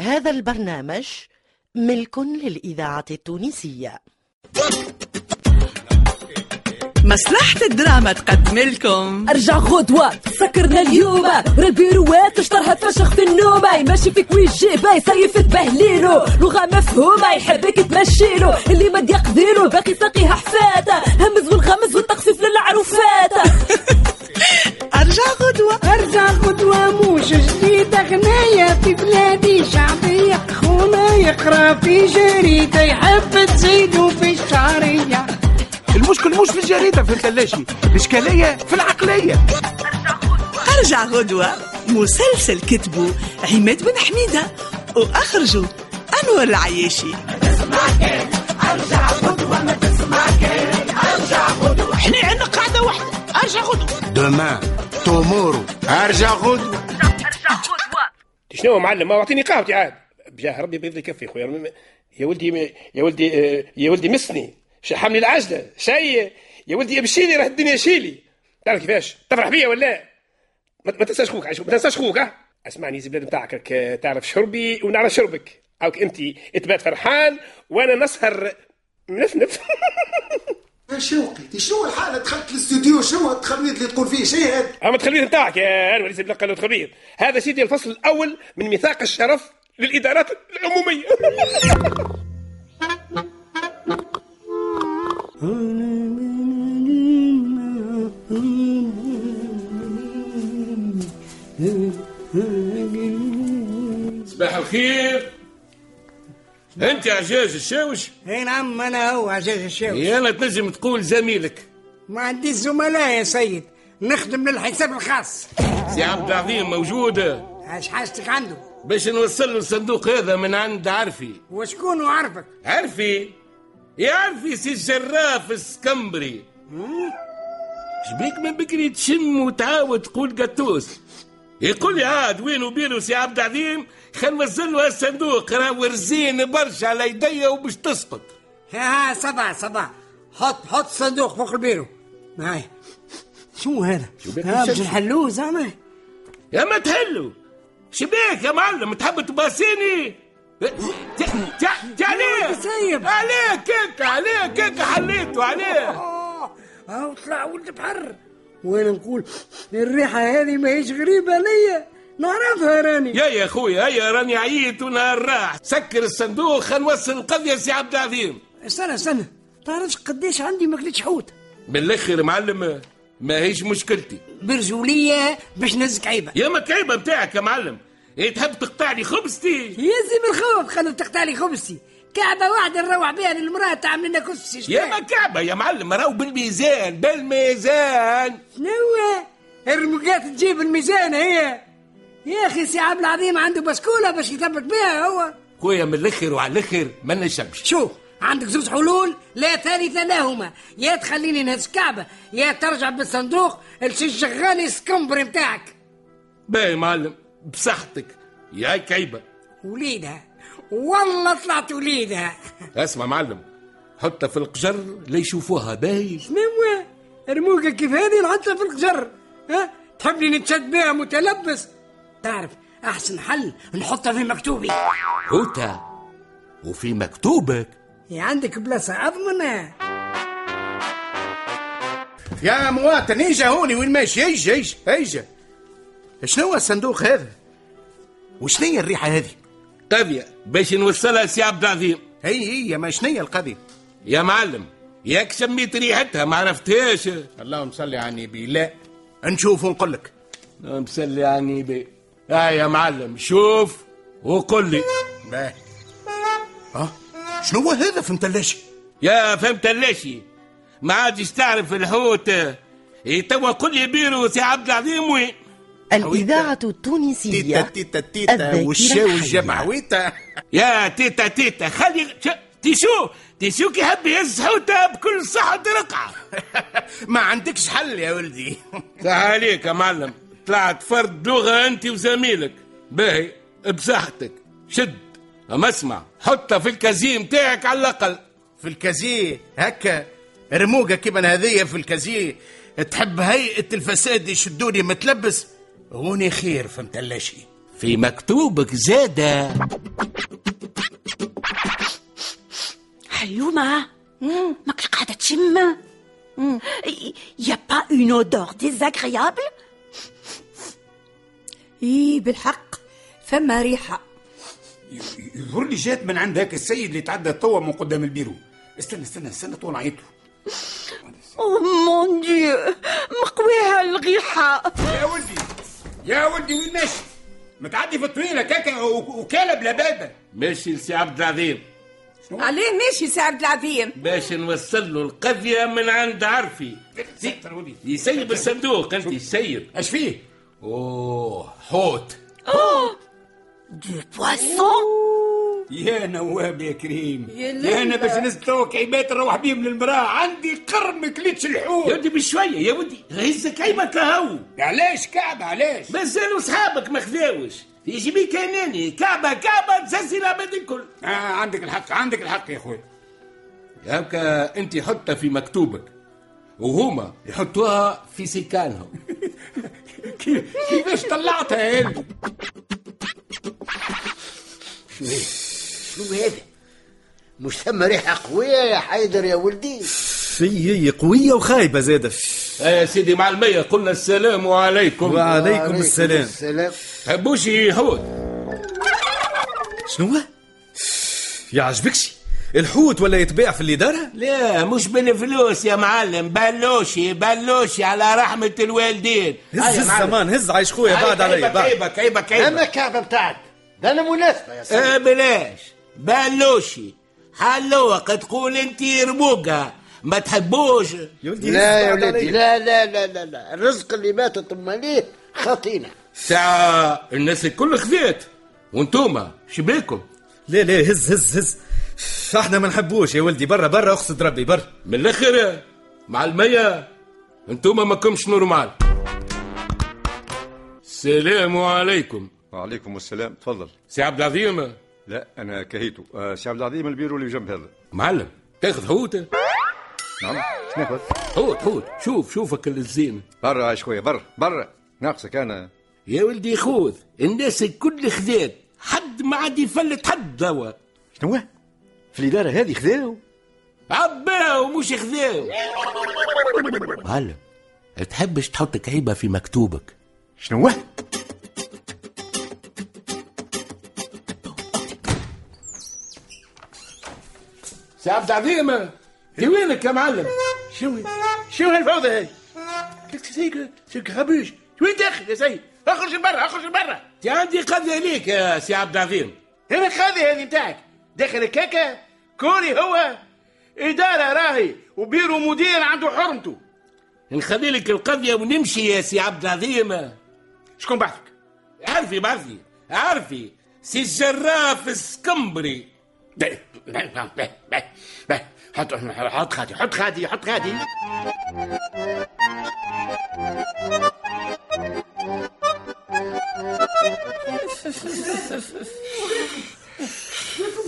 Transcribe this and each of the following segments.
هذا البرنامج ملك للإذاعة التونسية. مصلحة الدراما تقدم لكم. أرجع غدوة سكرنا اليوم. البيروات اشطرها فشخ في النوم. ماشي فيك ويجيبه يصيف تبهليلو. لغة مفهومة يحبك تمشيلو. اللي ما يقديلو باقي ساقيها حفاتة همز والغمز والتخفيف في جريدة يحب تزيدو في الشعرية. المشكل مش في الجريدة فهمت لاشي الإشكالية في العقلية. أرجع غدوة. مسلسل كتبه عماد بن حميدة وأخرجه أنور العياشي. إحنا عندنا قاعدة واحدة. أرجع غدوة. دومان تومورو أرجع غدوة. شنو يا معلم؟ ما أعطيني قهوتي عاد. بجاه ربي بيض لي كفي خويا. م- يا ولدي يا ولدي آه، يا ولدي مسني شحمني العجلة شي يا ولدي امشيلي راه الدنيا شيلي. تعرف كيفاش؟ تفرح بيا ولا؟ ما ما تنساش خوك ما تنساش خوك ها؟ اسمعني زي بلاد نتاعك راك تعرف شربي ونعرف شربك. هاك أنت تبات فرحان وأنا نسهر. منفنف يا شوقي. شنو الحالة؟ دخلت الاستوديو شنو التخربيط اللي تقول فيه؟ شيء هذا أما التخليط نتاعك يا أنور ليس بلقى هذا سيدي الفصل الأول من ميثاق الشرف للإدارات العمومية. صباح الخير. أنت عجاز الشاوش؟ إي نعم أنا هو عزيز الشاوي يا أنا تنجم تقول زميلك. ما عنديش زملاء يا سيد. نخدم للحساب الخاص. سي عبد العظيم موجود. إيش حاجتك عنده؟ باش نوصل له الصندوق هذا من عند عرفي. وشكون عرفك؟ عرفي؟ يا عرفي سي الجراف السكمبري. شبيك من بكري تشم وتعاود تقول قطوس يقول لي عاد وين وبينه سي عبد العظيم؟ خل نوصل له الصندوق راه ورزين برشا على يديا وباش تسقط ها ها صباح صباح. حط حط صندوق فوق البيرو. هاي شو هذا؟ باش مشمش؟ نحلوه زعما. يا ما تهلوا شبيك يا معلم تحب تباسيني؟ عليه سيب. عليه كيك عليه كيك حليته عليه آه، هاو طلع ولد بحر. وأنا نقول؟ الريحة هذه ماهيش غريبة ليا. نعرفها راني. يا يا خويا هيا راني عييت ونهار راح. سكر الصندوق خل نوصل القضية سي عبد العظيم. استنى استنى. تعرفش قديش عندي ماكلتش حوت. بالاخر معلم. ما هيش مشكلتي. برجولية باش نزك عيبة. يا ما كعيبه بتاعك يا معلم. إيه تحب تقطع لي خبزتي؟ يزي من الخوف خلو تقطع لي خبزتي. كعبة واحدة نروح بها للمرأة تعمل لنا كسي يا ما كعبة يا معلم راهو بالميزان بالميزان. شنو الرمقات تجيب الميزان هي. يا أخي سي عبد العظيم عنده بسكولة باش يثبت بها هو. خويا من الآخر وعلى الآخر ما نشمش. شوف عندك زوج حلول؟ لا ثالث لهما. يا تخليني نهز كعبه يا ترجع بالصندوق لشي شغال السكمبر نتاعك. باهي معلم بصحتك. يا كعيبه وليدها. والله طلعت وليدها. اسمع معلم حطها في القجر ليشوفوها باهي. شنو رموقة كيف هذه؟ نحطها في القجر. ها؟ تحبني نتشد بها متلبس. تعرف أحسن حل نحطها في مكتوبي. هوتا وفي مكتوبك عندك بلاصة أضمن. يا مواطن اجا هوني وين ماشي؟ اجا اجا اجا شنو هو الصندوق هذا؟ وشنو هي الريحة هذه؟ قضية باش نوصلها سي عبد العظيم. هي هي ما شنو هي القضية؟ يا معلم ياك شميت ريحتها ما عرفتهاش. اللهم صل على النبي. لا نشوف ونقول لك. مسلي عني بي آه يا معلم شوف وقل لي. باهي آه شنو هو هذا؟ فهمت ليش؟ يا فهمت ليشي ما عادش تعرف الحوت. إيه توا قل لي بيرو سي عبد العظيم. وين الإذاعة تيتا التونسية تيتا تيتا الذاكرة والشاو. الجمعويتا يا تيتا تيتا خلي. تيشو تيشو كي يحب يهز حوته بكل صحة رقعة ما عندكش حل يا ولدي. صح عليك يا معلم. طلعت فرد لغة أنت وزميلك. باهي بصحتك. شد. ما اسمع حطها في الكازيه متاعك على الأقل. في الكازيه؟ هكا رموقة كيما هذية في الكازيه. تحب هيئة الفساد يشدوني متلبس؟ هوني خير فهمت اللاشي في مكتوبك زادة. حيومة ماكش قاعدة تشم. il y a pas une odeur désagréable إي بالحق. فما ريحة. يظهر لي جات من عند هاك السيد اللي تعدى توا من قدام البيرو. استنى استنى استنى تو نعيطله oh mon Dieu مقويها الريحة يا ولدي يا ولدي وين ماشي؟ متعدي في الطويلة كاكا وكالة بلا بابا. ماشي لسي عبد العظيم. عليه ماشي سي عبد العظيم. باش نوصل له القضية من عند عرفي. يسيب الصندوق أنت يسيب. اش فيه؟ أوه حوت. دو بواسون يا نواب يا كريم. يا يا. أنا باش نستوك عباد نروح بيهم للمراه عندي قرن ما كليتش يا الحوت ودي بشوية يا ودي. هزك عيبك هو علاش كعب علاش؟ مازالوا صحابك ما خذاوش. يجي بيك اناني كعبة كعبة تززي العباد الكل. آه عندك الحق عندك الحق يا خويا هكا أنت حطها في مكتوبك وهما يحطوها في سكانهم. كي- كيفاش طلعتها يا قلبي شنو هذا؟ مش ثم ريحة قوية يا حيدر يا ولدي. في قوية وخايبة زادة. يا سيدي مع المية قلنا السلام عليكم. وعليكم السلام. السلام. تحبوش يحوت شنو هو؟ يعجبكش الحوت ولا يتباع في الإدارة؟ لا مش بالفلوس يا معلم. بلوشي بلوشي على رحمة الوالدين. هز هيا هز معلم. زمان هز عايش خويا بعد عليا عيبك بعد. عيبك عيبك عيبك الكعبة بتاعك. ده أنا مناسبة يا سيدي آه بلاش. بلوشي. حلوة تقول أنت ربوقة. ما تحبوش. لا يا ولدي. لا لا لا لا لا. الرزق اللي ماتت اماليه خطينا ساعة الناس الكل خذيت وانتوما شبيكم لا لا هز هز هز. إحنا ما نحبوش يا ولدي. برا برا اقصد ربي برا من الآخر مع المية انتوما ما كمش نورمال. السلام عليكم. وعليكم السلام. تفضل. سي عبد العظيم. لا أنا كهيتو. آه سي عبد العظيم البيرو اللي جنب هذا. معلم تاخذ حوت. نعم. شنو حوت حوت. شوف شوفك الزين. برا شوية برا برا. ناقصك أنا. يا ولدي خذ الناس الكل خذات. حد ما عاد يفلت حد دوا شنو؟ في الإدارة هذه خذاو؟ عباو مش خذاو. معلم. تحبش تحط كعيبة في مكتوبك. شنو سي عبد العظيم وينك يا معلم. شو شو هالفوضى هاي؟ سيك سيك خبيش. وين داخل يا سيد؟ أخرج برا أخرج برا. انت عندي قضية ليك يا سي عبد العظيم هنا الخاذي هذه نتاعك. داخل الكاكا كوري هو إدارة راهي وبيرو مدير عنده حرمته. نخلي لك القضية ونمشي يا سي عبد العظيم شكون بعثك؟ عارفي بعرفي عارفي سي الجراف السكمبري. باهي باهي باهي باهي حط حط خادي حط خادي حط خادي.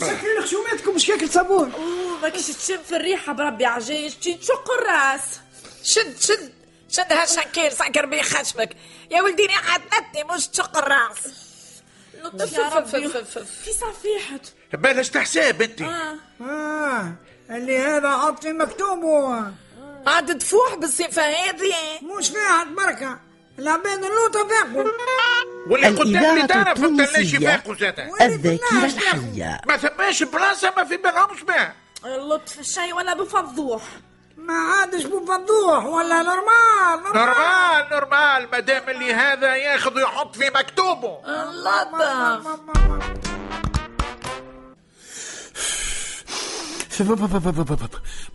مسكرين خشوماتكم مش كاكل صابون. ماكش تشم في الريحة بربي عجايش تجي تشق الراس شد شد. شد هالشنكيل سكر بيه خشمك يا ولدي ريحة نتي مش تشق الراس في صفيحة. بلاش تحساب انت. آه. اللي هذا حط في مكتوبه عاد تفوح بالصفة هذه. مش فيها بركة. العباد اللوطة فيقوا ولا قدام الإذاعة الإدارة فهمت ليش التونسية يفاقوا زادا الذاكرة الحية. ما ثماش بلاصة ما في بالهمش ما. اللطف الشاي ولا بفضوح. ما عادش بفضوح ولا normal normal normal ما دام اللي هذا ياخذ ويحط في مكتوبه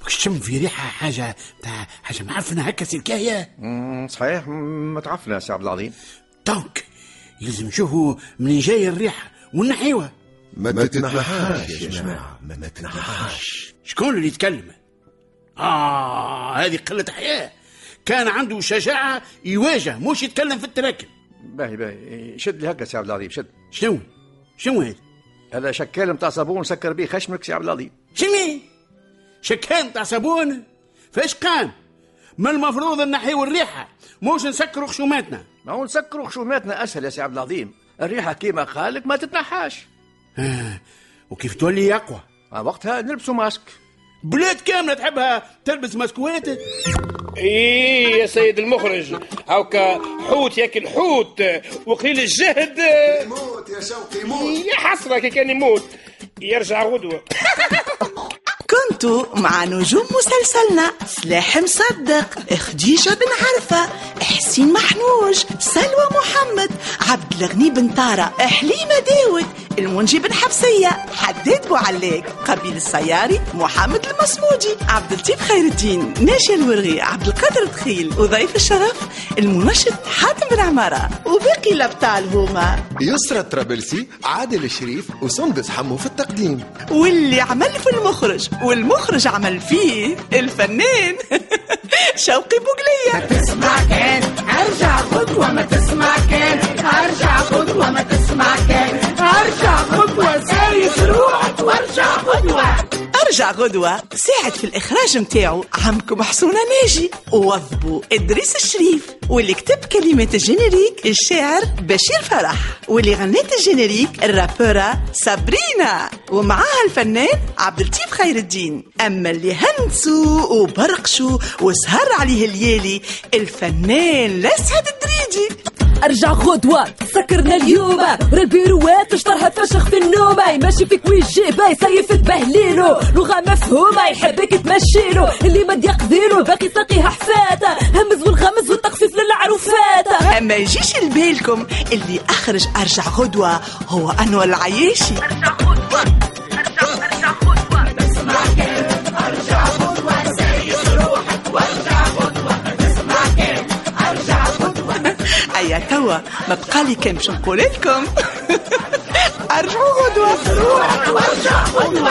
باش تشم في ريحة حاجة تاع حاجة معفنة هكا سلكاية مم، صحيح متعفنه سي عبد العظيم donc يلزم نشوفوا منين جاية الريحة ونحيوها ما تتنحاش يا جماعة ما تتنحاش شكون اللي يتكلم آه هذه قلة حياة. كان عنده شجاعة يواجه مش يتكلم في التراكم. باهي باهي. شد لي هكا سي عبد العظيم شد. شنو؟ شنو هذا؟ هذا شكال نتاع صابون سكر به خشمك سي عبد العظيم. شنو؟ شكان تاع صابون؟ فاش قام ما المفروض نحيو الريحة مش نسكروا خشوماتنا. ما هو نسكروا خشوماتنا أسهل يا سي عبد العظيم. الريحة كيما قالك ما تتنحاش. آه. وكيف تولي أقوى؟ آه، وقتها نلبسوا ماسك. بلاد كاملة تحبها تلبس مسكوات إيه يا سيد المخرج. هاكا حوت ياكل حوت. وقليل الجهد. يموت يا شوقي يموت يا حسرة كي كان يموت يرجع غدوة. كنتوا مع نجوم مسلسلنا سلاح مصدق خديجة بن عرفة حسين محنوج سلوى محمد عبد الغني بن طارة حليمة داود المنجي بن حفصية حداد بوعلاق قبيل السياري محمد المصمودي عبد اللطيف خير الدين ناشي الورغي عبد القادر دخيل وضيف الشرف المنشط حاتم بن عمارة وباقي الأبطال هما. يسرى الطرابلسي عادل الشريف وسندس حمو في التقديم. واللي عمل في المخرج والمخرج عمل فيه الفنان شوقي بوقلية تسمع كان أرجع غدوة ما تسمع كان. غدوة. ساعد في الإخراج متاعو. عمكم حسونة ناجي. ووظبوا إدريس الشريف. واللي كتب كلمات ال générique الشاعر بشير فرح. واللي غنت ال générique الرابورة سابرينا. ومعاها الفنان عبد اللطيف خير الدين. أما اللي هندسوا وبرقشوا وسهر عليه الليالي الفنان الأسعد الدريدي. أرجع غدوة سكرنا اليوم. البيروات اشطرها فشخ في النوم ماشي فيك ويجي باي سيف تبهليلو لغة مفهومة يحبك تمشيلو اللي ما يقديلو باقي ساقيها حفاتة همز والغمز والتخفيف للعروفات أما يجيش لبالكم اللي أخرج أرجع غدوة هو أنور العياشي أيا توا ما بقالي كان باش نقول لكم. أرجعوا غدوة. روحك وارجع قدوة